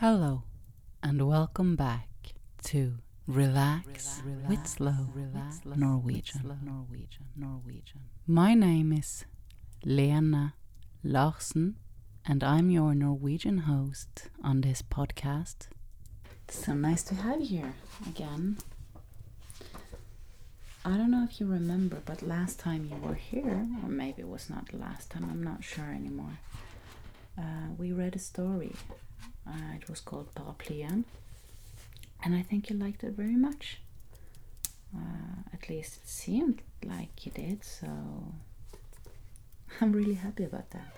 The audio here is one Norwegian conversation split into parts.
Hello, and welcome back to Relax, with Slow Norwegian. Norwegian. Norwegian. My name is Lena Larsen, and I'm your Norwegian host on this podcast. So nice to have you here again. I don't know if you remember, but last time you were here, or maybe it was not the last time, I'm not sure anymore. Uh, we read a story. Uh, it was called Paraplyen, and I think you liked it very much. Uh, at least it seemed like you did, so I'm really happy about that.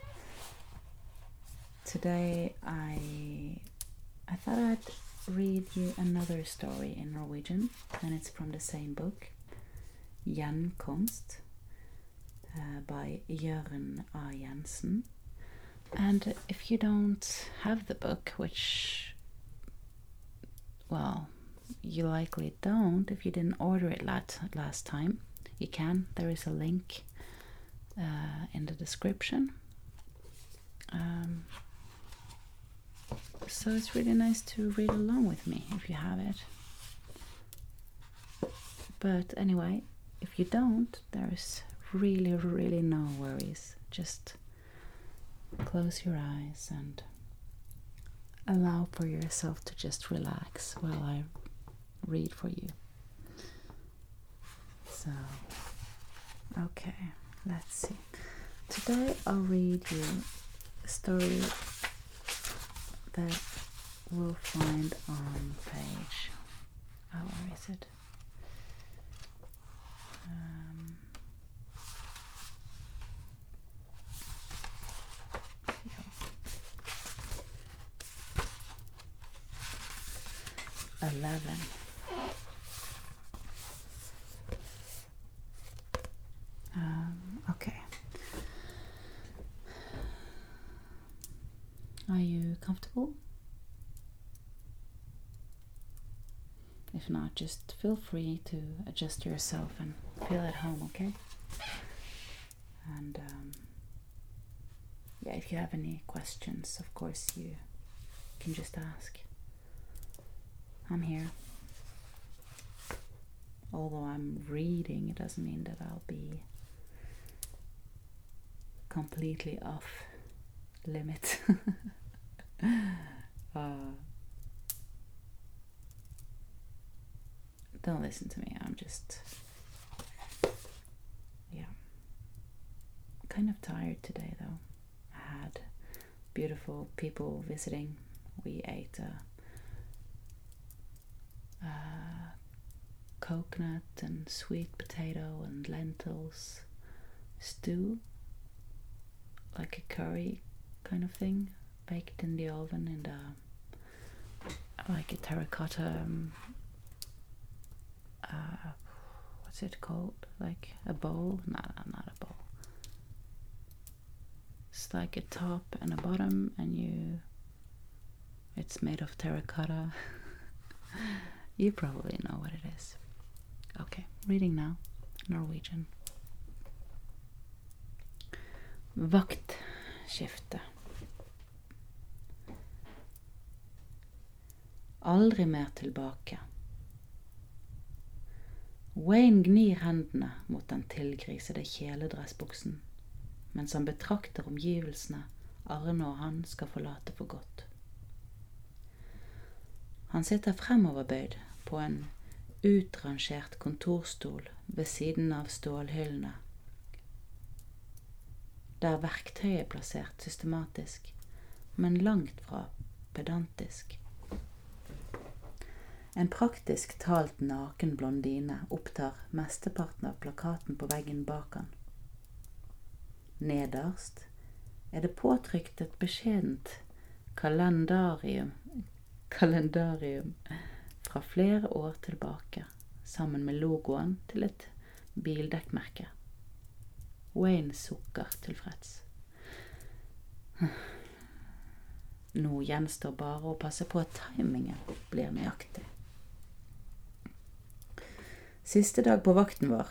Today I I thought I'd read you another story in Norwegian, and it's from the same book, Gjenkomst, uh, by Jørgen A. Jensen. And if you don't have the book, which, well, you likely don't if you didn't order it last, last time, you can. There is a link uh, in the description. Um, so it's really nice to read along with me if you have it. But anyway, if you don't, there's really, really no worries. Just close your eyes and allow for yourself to just relax while I read for you. So, okay, let's see. Today I'll read you a story that we'll find on page. Oh, where is it? Uh, 11. Um, okay. Are you comfortable? If not, just feel free to adjust yourself and feel at home, okay? And um, yeah, if you have any questions, of course, you can just ask. I'm here. Although I'm reading, it doesn't mean that I'll be completely off limit. uh, don't listen to me. I'm just, yeah, kind of tired today though. I had beautiful people visiting. We ate a uh, coconut and sweet potato and lentils stew, like a curry kind of thing, baked in the oven in the like a terracotta. Um, uh, what's it called? Like a bowl? No, no, not a bowl. It's like a top and a bottom, and you. It's made of terracotta. You probably know what it is. Okay, reading now. Norwegian. Vaktskifte. Aldri mer tilbake. Wayne gnir hendene mot den tilgrisede kjeledressbuksen mens han betrakter omgivelsene Arne og han skal forlate for godt. Han sitter fremoverbøyd på en utrangert kontorstol ved siden av stålhyllene, der verktøyet er plassert systematisk, men langt fra pedantisk. En praktisk talt naken blondine opptar mesteparten av plakaten på veggen bak han. Nederst er det påtrykt et beskjedent kalendarium, kalendarium fra flere år tilbake, sammen med logoen til et bildekkmerke. Wayne sukker tilfreds. Nå gjenstår bare å passe på at timingen blir nøyaktig. Siste dag på vakten vår.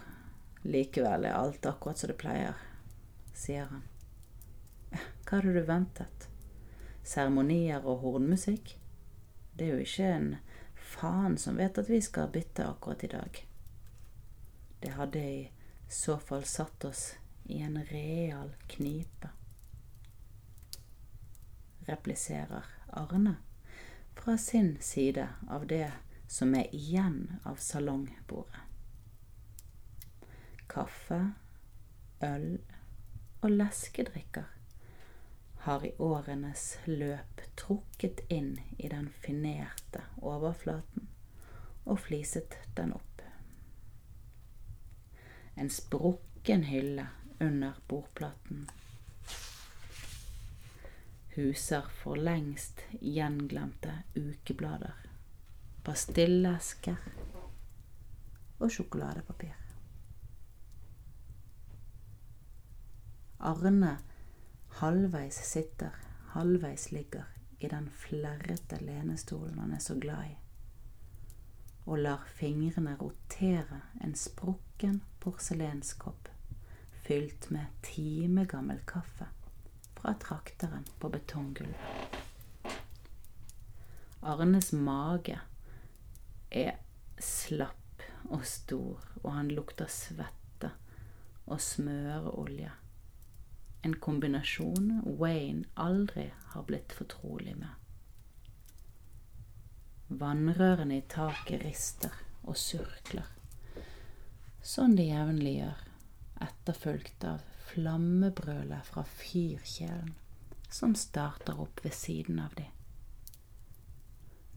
Likevel er alt akkurat som det pleier, sier han. Hva hadde du ventet? Seremonier og hornmusikk? Det er jo ikke en faen som vet at vi skal bytte akkurat i dag. Det hadde i så fall satt oss i en real knipe, repliserer Arne fra sin side av det som er igjen av salongbordet. Kaffe, øl og leskedrikker har i årenes løp trukket inn i den finerte overflaten og fliset den opp. En sprukken hylle under bordplaten huser for lengst gjenglemte ukeblader, pastillesker og sjokoladepapir. Arne halvveis sitter, halvveis ligger i den flerrete lenestolen han er så glad i, og lar fingrene rotere en sprukken porselenskopp fylt med timegammel kaffe fra trakteren på betonggulvet. Arnes mage er slapp og stor, og han lukter svette og smøreolje en kombinasjon Wayne aldri har blitt fortrolig med. Vannrørene i taket rister og surkler, sånn de jevnlig gjør, etterfulgt av flammebrølet fra fyrkjelen som starter opp ved siden av de.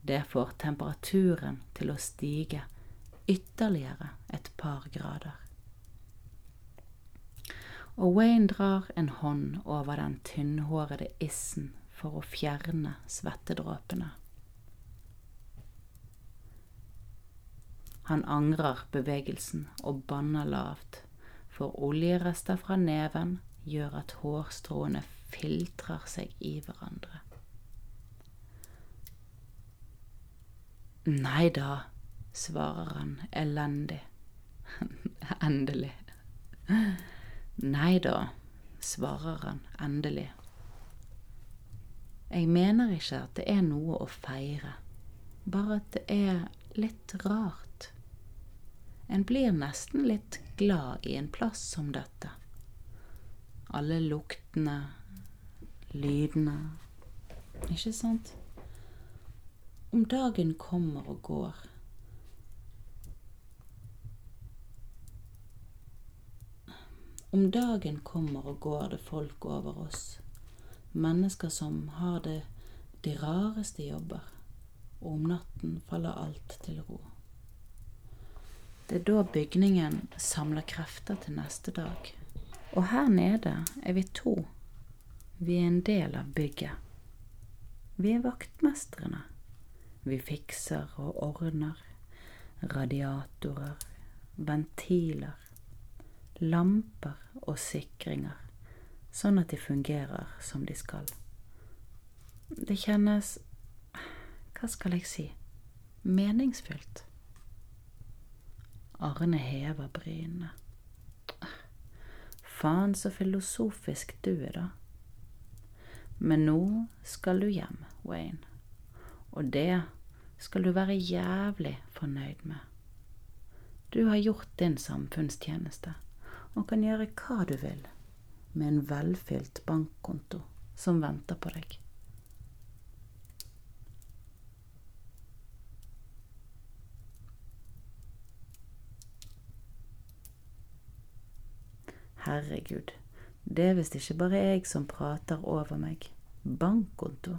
Det får temperaturen til å stige ytterligere et par grader og Wayne drar en hånd over den tynnhårede issen for å fjerne svettedråpene. Han angrer bevegelsen og banner lavt, for oljerester fra neven gjør at hårstråene filtrer seg i hverandre. Nei da, svarer han elendig. Endelig. Nei da, svarer han endelig. Jeg mener ikke at det er noe å feire, bare at det er litt rart. En blir nesten litt glad i en plass som dette. Alle luktene, lydene, ikke sant? Om dagen kommer og går, Om dagen kommer og går det folk over oss, mennesker som har det de rareste jobber, og om natten faller alt til ro. Det er da bygningen samler krefter til neste dag. Og her nede er vi to. Vi er en del av bygget. Vi er vaktmestrene. Vi fikser og ordner. Radiatorer, ventiler, lamper og sikringer, sånn at de fungerer som de skal. Det kjennes hva skal jeg si meningsfylt. Arne hever brynene. Faen så filosofisk du er, da. Men nå skal du hjem, Wayne, og det skal du være jævlig fornøyd med. Du har gjort din samfunnstjeneste og kan gjøre hva du vil med en velfylt bankkonto som venter på deg. Herregud, det er visst ikke bare jeg som prater over meg. Bankkonto?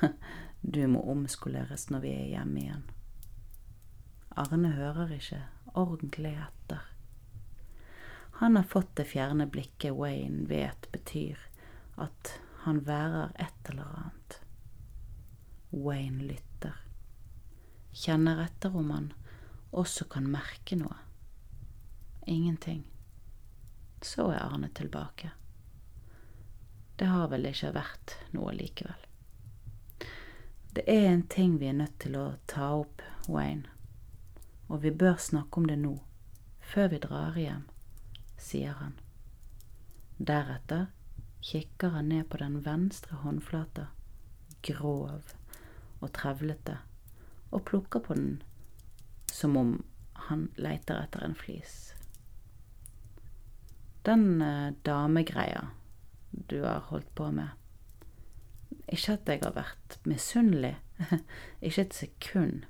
Du må omskoleres når vi er hjemme igjen. Arne hører ikke ordentlig etter. Han har fått det fjerne blikket Wayne vet betyr at han værer et eller annet. Wayne lytter, kjenner etter om han også kan merke noe. Ingenting. Så er Arne tilbake. Det har vel ikke vært noe likevel. Det er en ting vi er nødt til å ta opp, Wayne, og vi bør snakke om det nå, før vi drar hjem sier han. Deretter kikker han ned på den venstre håndflata, grov og trevlete og plukker på den som om han leiter etter en flis. Den eh, damegreia du har holdt på med Ikke at jeg har vært misunnelig, ikke et sekund.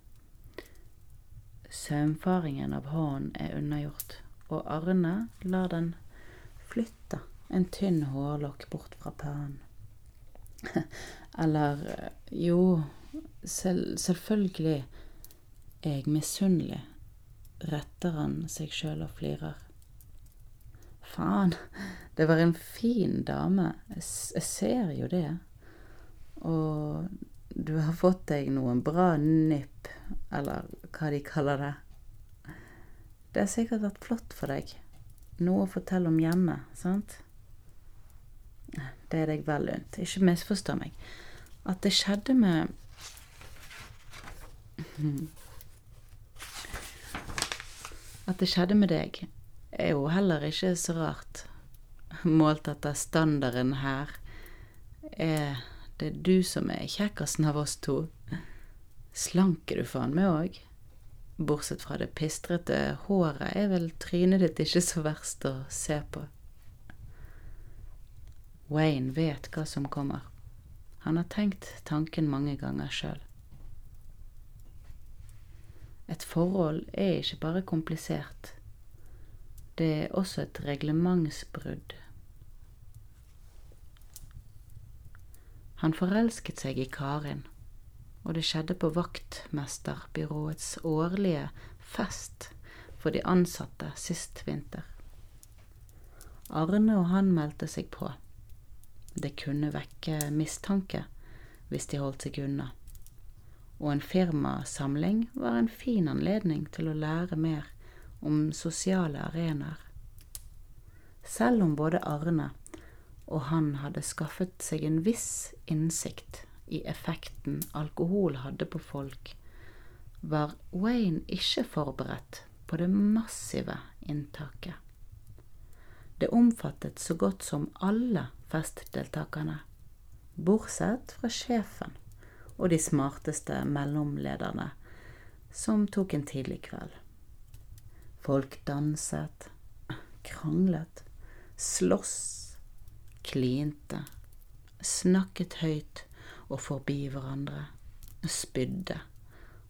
Saumfaringen av hånden er unnagjort, og Arne lar den flytte en tynn hårlokk bort fra pannen. Eller jo, selv, selvfølgelig er jeg misunnelig, retter han seg sjøl og flirer. Faen, det var en fin dame, jeg ser jo det. Og du har fått deg noen bra nipp, eller hva de kaller det. Det har sikkert vært flott for deg. Noe å fortelle om hjemme, sant? Det er deg vel unt. Ikke misforstå meg. At det skjedde med At det skjedde med deg, er jo heller ikke så rart. Målt etter standarden her er det du som er kjekkasen av oss to. Slank er du faen meg òg. Bortsett fra det pistrete håret er vel trynet ditt ikke så verst å se på. Wayne vet hva som kommer. Han har tenkt tanken mange ganger sjøl. Et forhold er ikke bare komplisert. Det er også et reglementsbrudd. Han forelsket seg i Karin, og det skjedde på vaktmesterbyråets årlige fest for de ansatte sist vinter. Arne og han meldte seg på. Det kunne vekke mistanke hvis de holdt seg unna, og en firmasamling var en fin anledning til å lære mer om sosiale arenaer. Selv om både Arne og han hadde skaffet seg en viss innsikt i effekten alkohol hadde på folk, var Wayne ikke forberedt på det massive inntaket. Det omfattet så godt som alle festdeltakerne, bortsett fra sjefen og de smarteste mellomlederne, som tok en tidlig kveld. Folk danset, kranglet, sloss, klinte, snakket høyt og forbi hverandre, spydde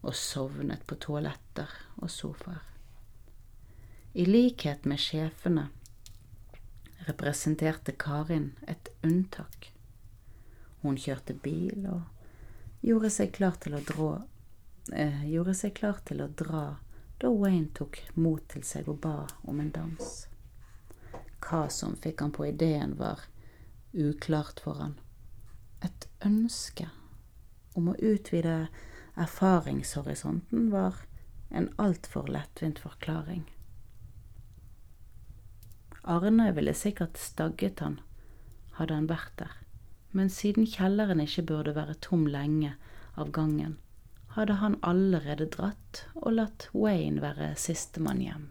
og sovnet på toaletter og sofaer. I likhet med sjefene representerte Karin et unntak. Hun kjørte bil og gjorde seg klar til å dra eh, klar til å dra da Wayne tok mot til seg og ba om en dans. Hva som fikk han på ideen, var uklart for han. Et ønske om å utvide erfaringshorisonten var en altfor lettvint forklaring. Arne ville sikkert stagget han, hadde han vært der, men siden kjelleren ikke burde være tom lenge av gangen, hadde han allerede dratt og latt Wayne være sistemann hjem.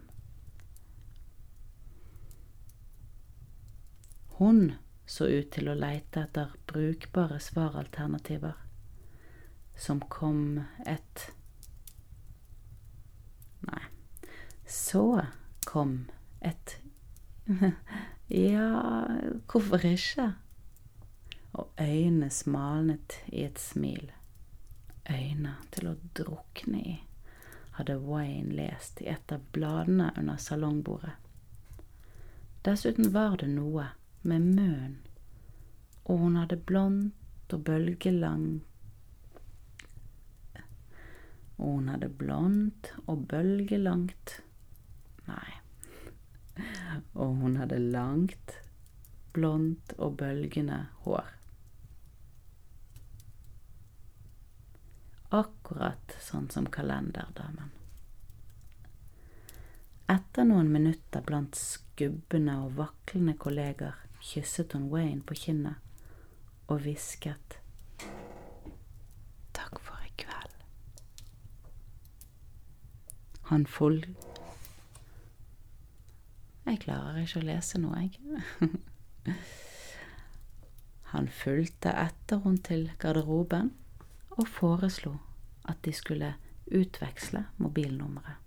Hun så ut til å leite etter brukbare svaralternativer, som kom et Nei, så kom et ja, hvorfor ikke? Og øynene smalnet i et smil. Øyne til å drukne i, hadde Wayne lest i et av bladene under salongbordet. Dessuten var det noe med munnen, og hun hadde blondt og bølgelang Og hun hadde blondt og bølgelangt Nei, og hun hadde langt, blondt og bølgende hår. Akkurat sånn som kalenderdamen. Etter noen minutter blant skubbende og vaklende kolleger kysset hun Wayne på kinnet og hvisket Takk for i kveld. Han full jeg klarer ikke å lese noe, jeg. Han fulgte etter hun til garderoben og foreslo at de skulle utveksle mobilnummeret.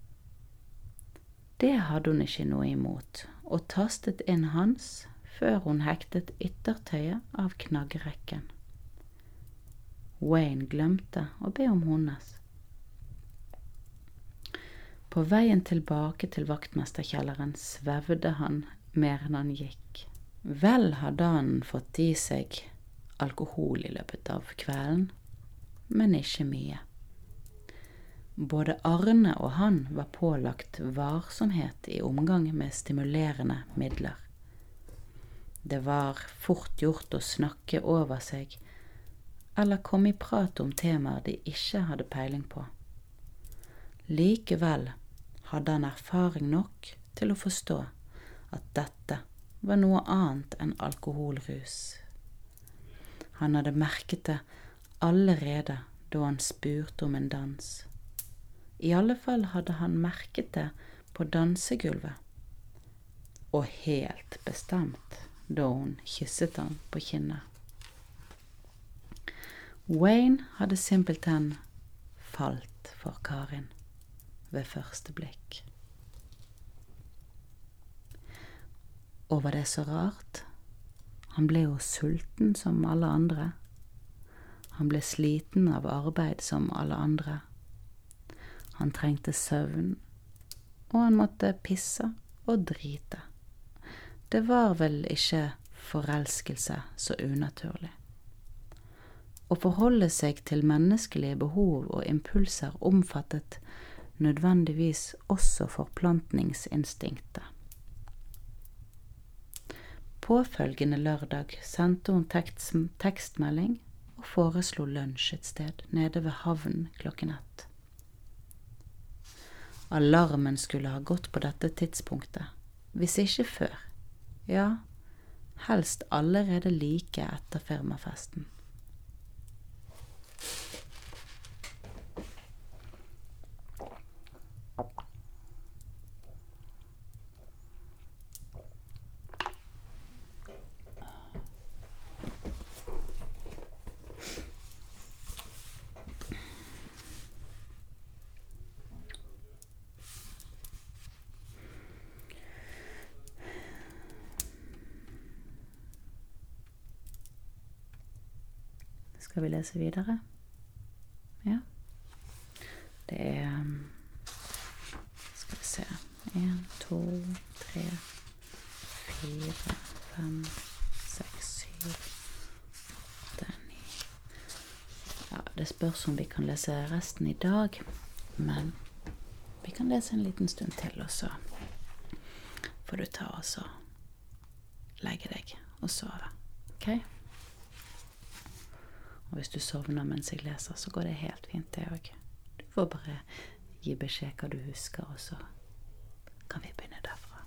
Det hadde hun ikke noe imot, og tastet inn hans før hun hektet yttertøyet av knaggerekken. Wayne glemte å be om hennes. På veien tilbake til vaktmesterkjelleren svevde han mer enn han gikk. Vel hadde han fått i seg alkohol i løpet av kvelden, men ikke mye. Både Arne og han var pålagt varsomhet i omgang med stimulerende midler. Det var fort gjort å snakke over seg eller komme i prat om temaer de ikke hadde peiling på. Likevel hadde han erfaring nok til å forstå at dette var noe annet enn alkoholrus. Han hadde merket det allerede da han spurte om en dans. I alle fall hadde han merket det på dansegulvet, og helt bestemt da hun kysset ham på kinnet. Wayne hadde simpelthen falt for Karin ved første blikk. Og var det så rart? Han ble jo sulten som alle andre. Han ble sliten av arbeid som alle andre. Han trengte søvn, og han måtte pisse og drite. Det var vel ikke forelskelse så unaturlig. Å forholde seg til menneskelige behov og impulser omfattet nødvendigvis også forplantningsinstinktet. Påfølgende lørdag sendte hun tekst, tekstmelding og foreslo lunsj et sted nede ved havnen klokken ett. Alarmen skulle ha gått på dette tidspunktet, hvis ikke før ja, helst allerede like etter firmafesten. Skal vi lese videre? Ja. Det er um, Skal vi se Én, to, tre, fire, fem, seks, syv, åtte, ni Ja, det spørs om vi kan lese resten i dag, men vi kan lese en liten stund til, og så får du ta og så legge deg og sove. OK? Hvis du sovner mens jeg leser, så går det helt fint, det òg. Du får bare gi beskjed hva du husker, og så kan vi begynne derfra.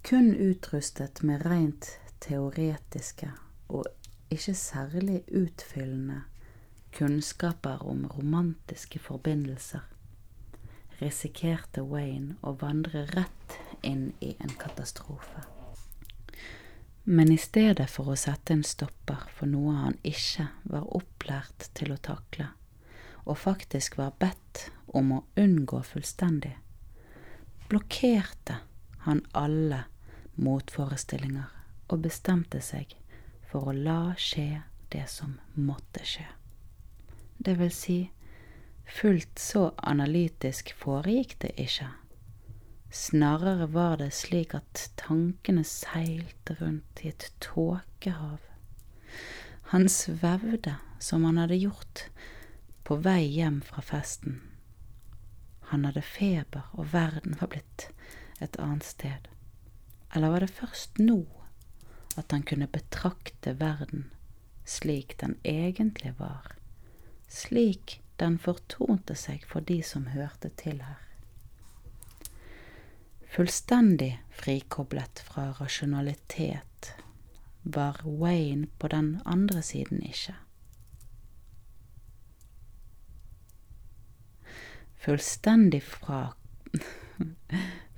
Kun utrustet med rent teoretiske og ikke særlig utfyllende kunnskaper om romantiske forbindelser risikerte Wayne å vandre rett inn i en katastrofe. Men i stedet for å sette en stopper for noe han ikke var opplært til å takle, og faktisk var bedt om å unngå fullstendig, blokkerte han alle motforestillinger og bestemte seg for å la skje det som måtte skje. Det vil si, Fullt så analytisk foregikk det ikke. Snarere var det slik at tankene seilte rundt i et tåkehav. Han svevde som han hadde gjort på vei hjem fra festen. Han hadde feber, og verden var blitt et annet sted. Eller var det først nå at han kunne betrakte verden slik den egentlig var, slik den fortonte seg for de som hørte til her. Fullstendig frikoblet fra rasjonalitet var Wayne på den andre siden ikke. Fullstendig fra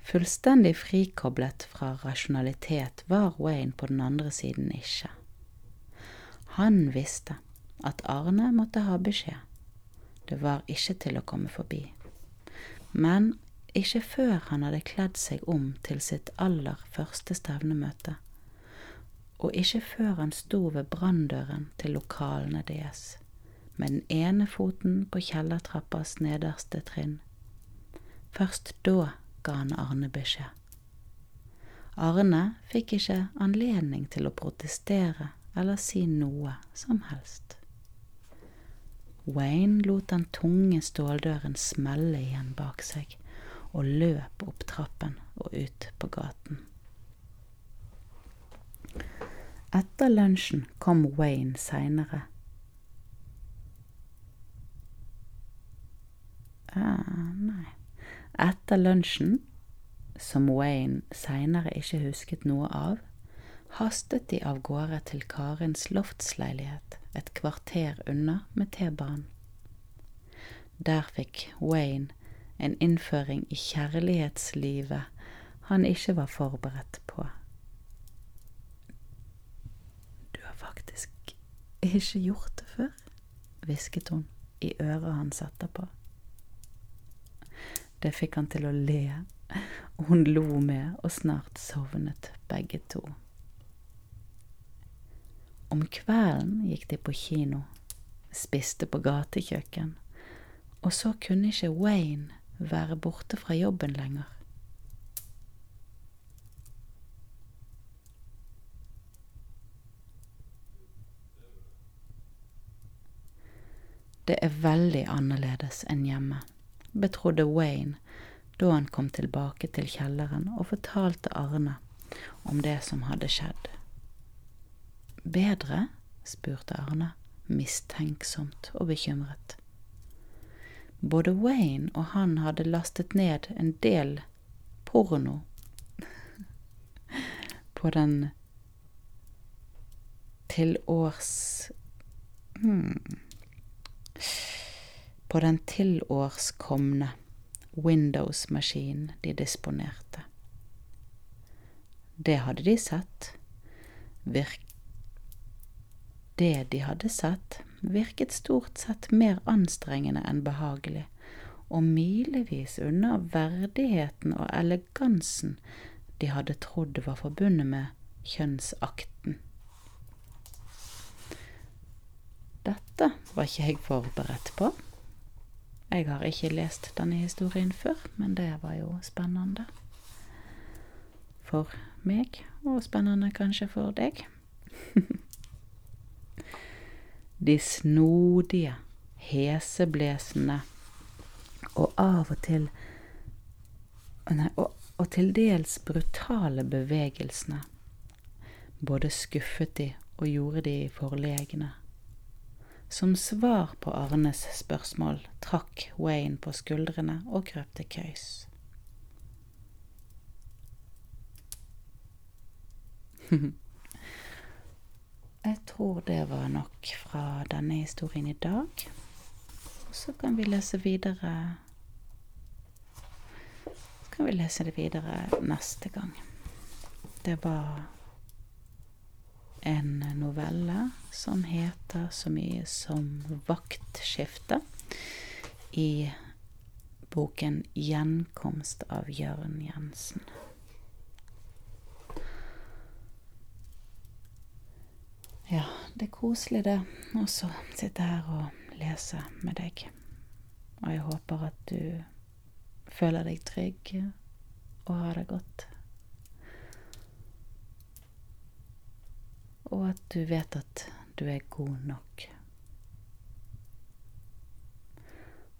Fullstendig frikoblet fra rasjonalitet var Wayne på den andre siden ikke. Han visste at Arne måtte ha beskjed. Det var ikke til å komme forbi. Men ikke før han hadde kledd seg om til sitt aller første stevnemøte, og ikke før han sto ved branndøren til lokalene deres, med den ene foten på kjellertrappas nederste trinn. Først da ga han Arne beskjed. Arne fikk ikke anledning til å protestere eller si noe som helst. Wayne lot den tunge ståldøren smelle igjen bak seg og løp opp trappen og ut på gaten. Etter lunsjen kom Wayne seinere. Ah, nei Etter lunsjen, som Wayne seinere ikke husket noe av, hastet de av gårde til Karins loftsleilighet et kvarter unna med T-banen. Der fikk Wayne en innføring i kjærlighetslivet han ikke var forberedt på. Du har faktisk ikke gjort det før, hvisket hun i øret satte på. Det fikk han til å le, og hun lo med, og snart sovnet begge to. Om kvelden gikk de på kino, spiste på gatekjøkken, og så kunne ikke Wayne være borte fra jobben lenger. Det er veldig annerledes enn hjemme, betrodde Wayne da han kom tilbake til kjelleren og fortalte Arne om det som hadde skjedd. Bedre? spurte Arne, mistenksomt og bekymret. Både Wayne og han hadde lastet ned en del porno på den tilårs... Hmm, på den tilårskomne Windows-maskinen de disponerte. Det hadde de sett. Virk det de hadde sett, virket stort sett mer anstrengende enn behagelig, og milevis unna verdigheten og elegansen de hadde trodd var forbundet med kjønnsakten. Dette var ikke jeg forberedt på. Jeg har ikke lest denne historien før, men det var jo spennende. For meg, og spennende kanskje for deg. de snodige, heseblesende og av og til nei, og, og til dels brutale bevegelsene både skuffet de og gjorde de forlegne. Som svar på Arnes spørsmål trakk Wayne på skuldrene og krøp til køys. Jeg tror det var nok fra denne historien i dag. Og så kan vi lese videre Så kan vi lese det videre neste gang. Det var en novelle som heter så mye som Vaktskifte i boken Gjenkomst av Jørn Jensen. Ja, det er koselig, det. Og så sitte her og lese med deg. Og jeg håper at du føler deg trygg og har det godt. Og at du vet at du er god nok.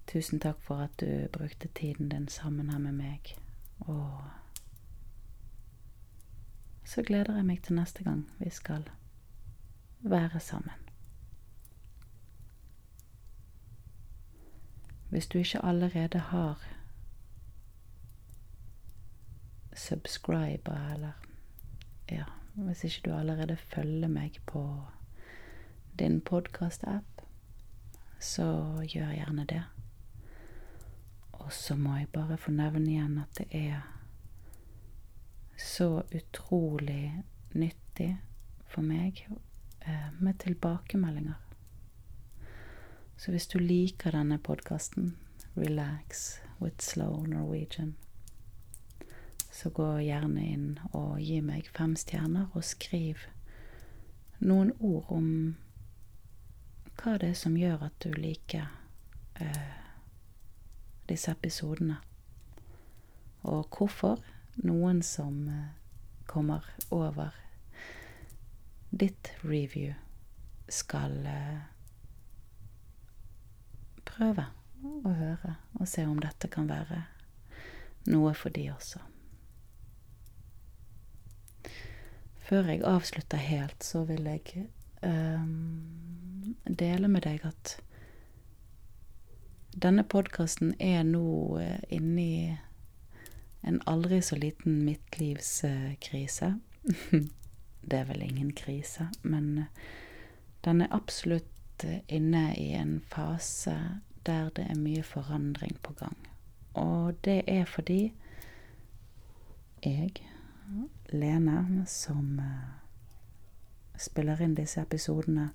Tusen takk for at du brukte tiden din sammen her med meg. Og så gleder jeg meg til neste gang vi skal være sammen. Hvis du ikke allerede har subscriber, eller ja, hvis ikke du allerede følger meg på din podkast-app, så gjør gjerne det. Og så må jeg bare få nevne igjen at det er så utrolig nyttig for meg med tilbakemeldinger. Så hvis du liker denne podkasten, Relax with Slow Norwegian, så gå gjerne inn og gi meg fem stjerner, og skriv noen ord om hva det er som gjør at du liker eh, disse episodene. Og hvorfor noen som eh, kommer over ditt review, skal eh, prøve å høre og se om dette kan være noe for de også. Før jeg avslutter helt, så vil jeg um, dele med deg at denne podkasten er nå inni inne i en aldri så liten midtlivskrise. det er vel ingen krise, men den er absolutt inne i en fase der det er mye forandring på gang. Og det er fordi jeg, Lene, som eh, spiller inn disse episodene,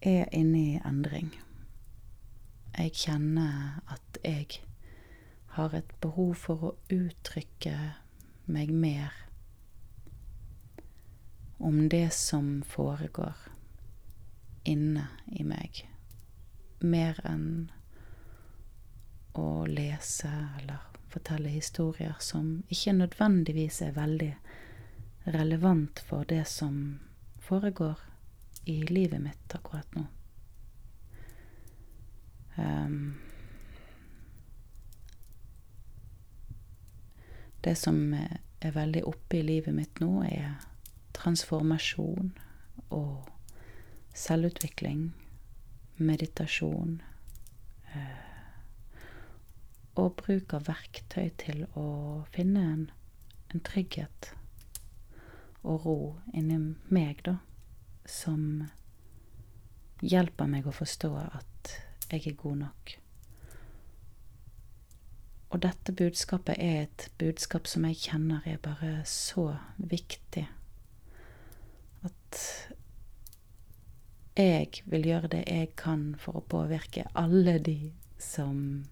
er inne i endring. Jeg kjenner at jeg har et behov for å uttrykke meg mer om det som foregår inne i meg. Mer enn å lese eller fortelle historier som ikke nødvendigvis er veldig relevant for det som foregår i livet mitt akkurat nå. Um, det som er veldig oppe i livet mitt nå, er transformasjon og selvutvikling, meditasjon eh, og bruk av verktøy til å finne en, en trygghet og ro inni meg, da, som hjelper meg å forstå at jeg er god nok. Og dette budskapet er et budskap som jeg kjenner er bare så viktig jeg vil gjøre det jeg kan for å påvirke alle de som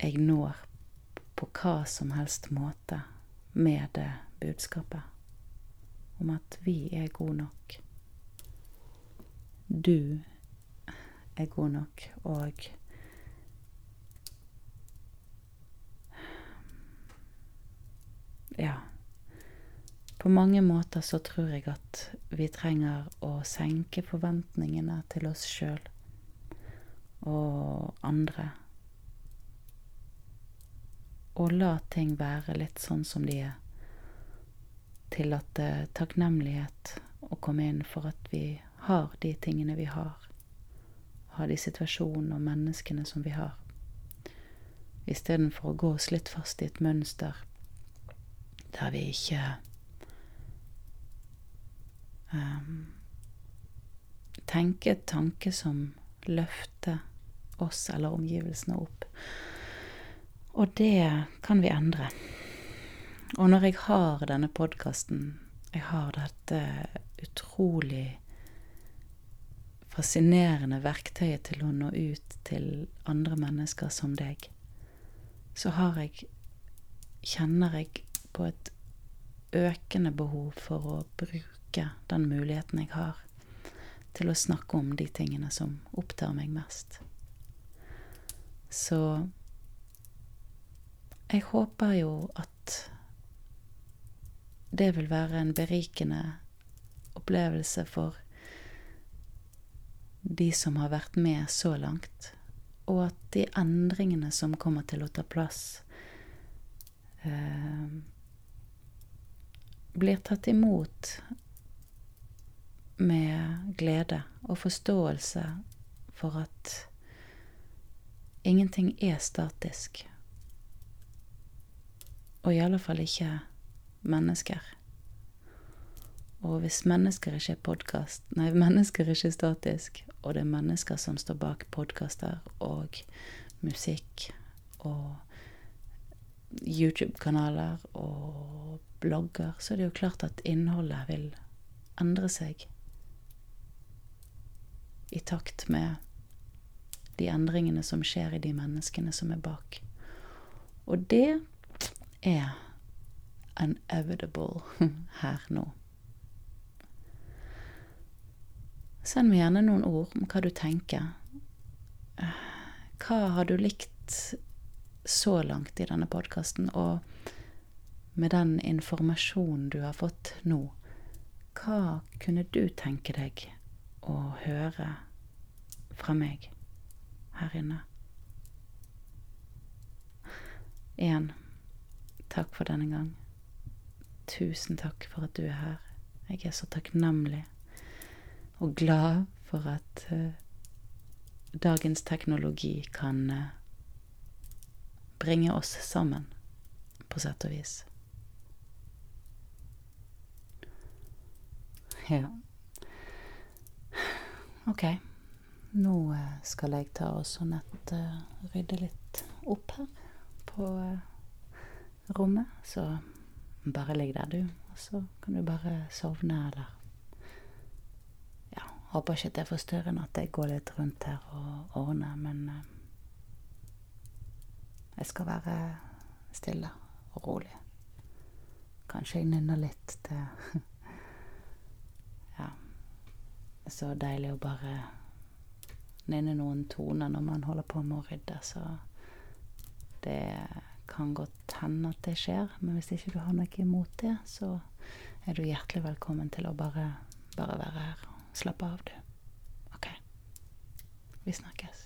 jeg når på hva som helst måte med det budskapet om at vi er gode nok. Du er god nok, og Ja. På mange måter så tror jeg at vi trenger å senke forventningene til oss sjøl og andre. Og la ting være litt sånn som de er. Tillate takknemlighet å komme inn for at vi har de tingene vi har. Har de situasjonene og menneskene som vi har. Istedenfor å gå oss litt fast i et mønster der vi ikke um, tenke et tanke som løfter oss eller omgivelsene opp. Og det kan vi endre. Og når jeg har denne podkasten, jeg har dette utrolig fascinerende verktøyet til å nå ut til andre mennesker som deg, så har jeg Kjenner jeg på et økende behov for å bruke bruke den muligheten jeg har til å snakke om de tingene som opptar meg mest. Så jeg håper jo at det vil være en berikende opplevelse for de som har vært med så langt, og at de endringene som kommer til å ta plass, eh, blir tatt imot med glede og forståelse for at ingenting er statisk. Og i alle fall ikke mennesker. Og hvis mennesker ikke er podkast Nei, mennesker er ikke statisk, og det er mennesker som står bak podkaster og musikk og YouTube-kanaler og blogger, så er det jo klart at innholdet vil endre seg i takt med de endringene som skjer i de menneskene som er bak. Og det er unevitable her nå. Send meg gjerne noen ord om hva du tenker. Hva har du likt så langt i denne podkasten, og med den informasjonen du har fått nå, hva kunne du tenke deg å høre fra meg her inne? Igjen, takk for denne gang. Tusen takk for at du er her. Jeg er så takknemlig og glad for at uh, dagens teknologi kan uh, bringe oss sammen, på sett og vis. Ja. Ok. Nå eh, skal jeg ta og nett uh, rydde litt opp her på uh, rommet. Så bare ligg der, du. Og så kan du bare sovne, eller Ja, håper ikke at det er forstyrrende at jeg går litt rundt her og ordner, men uh, jeg skal være stille og rolig. Kanskje jeg nynner litt. Ja. Så deilig å bare nynne noen toner når man holder på med å rydde, så det kan godt hende at det skjer. Men hvis ikke du har noe imot det, så er du hjertelig velkommen til å bare, bare være her og slappe av, du. OK. Vi snakkes.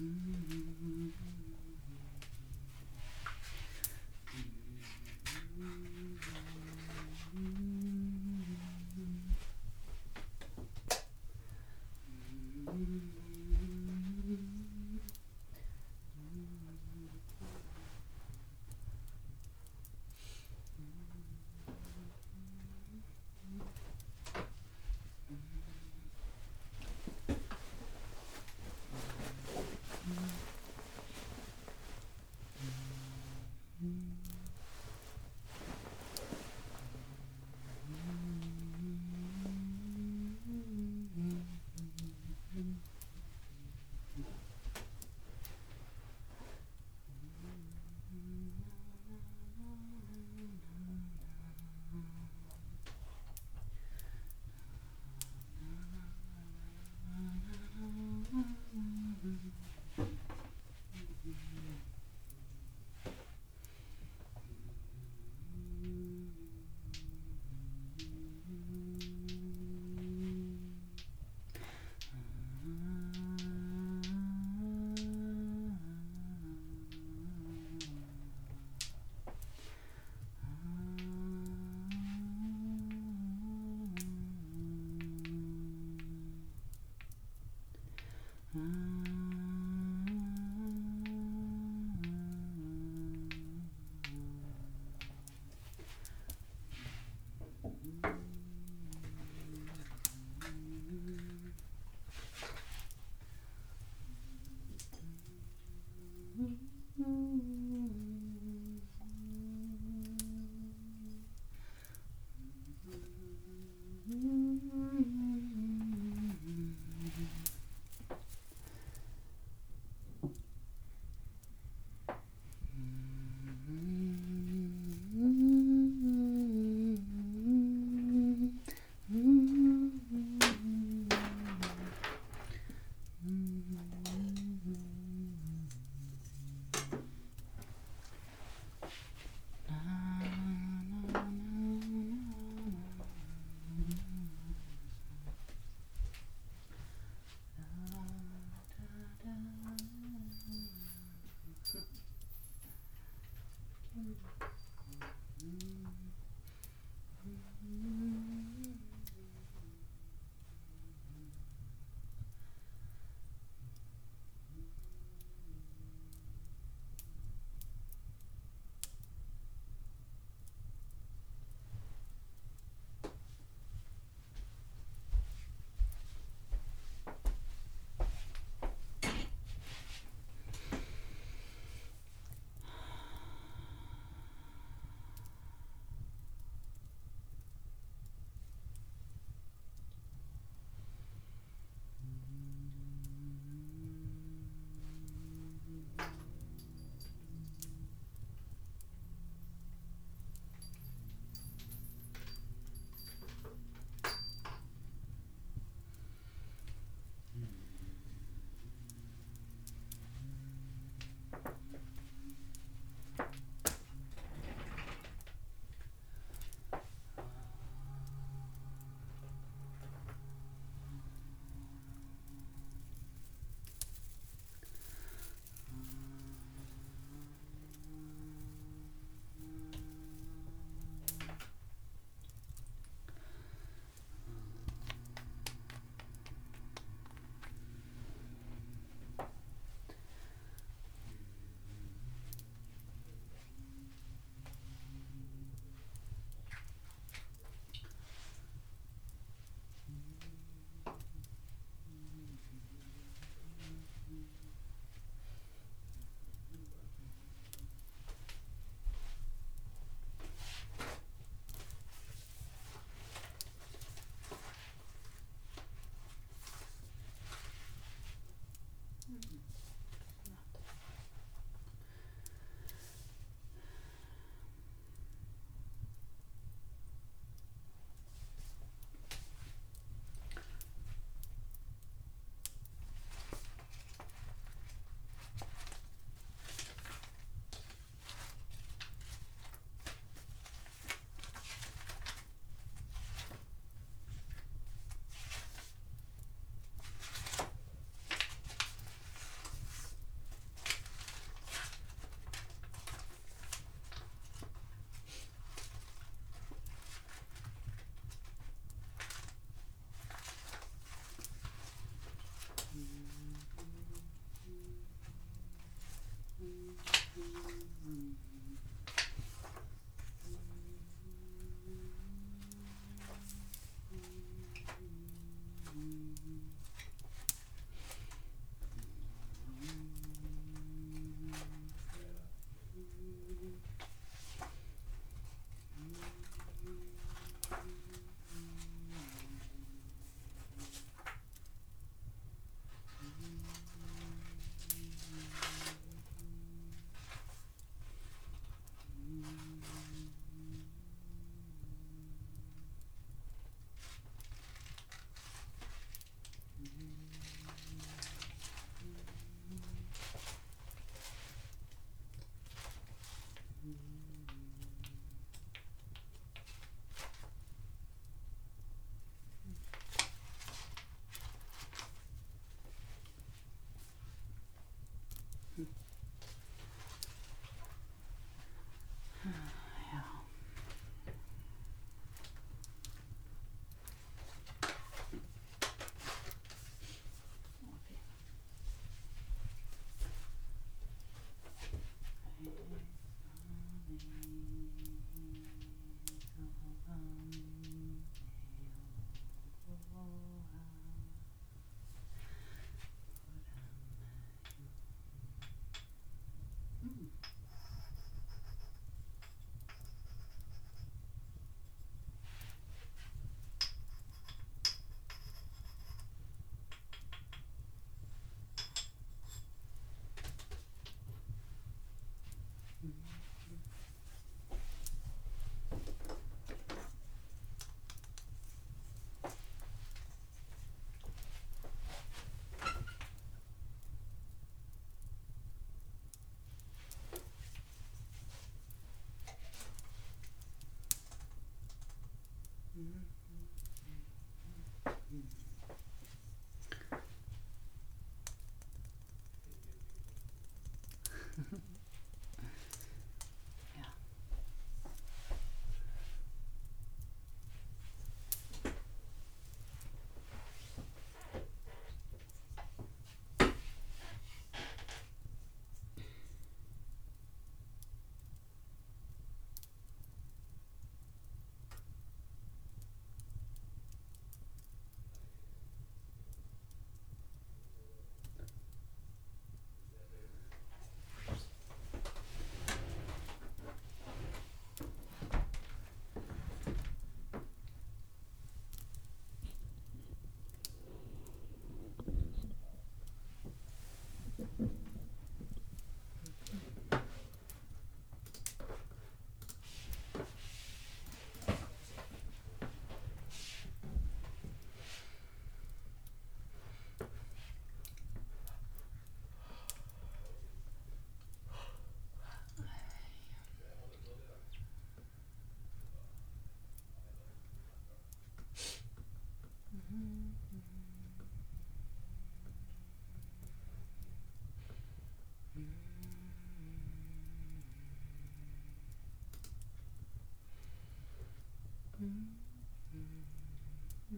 Mm-hmm.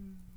Mm.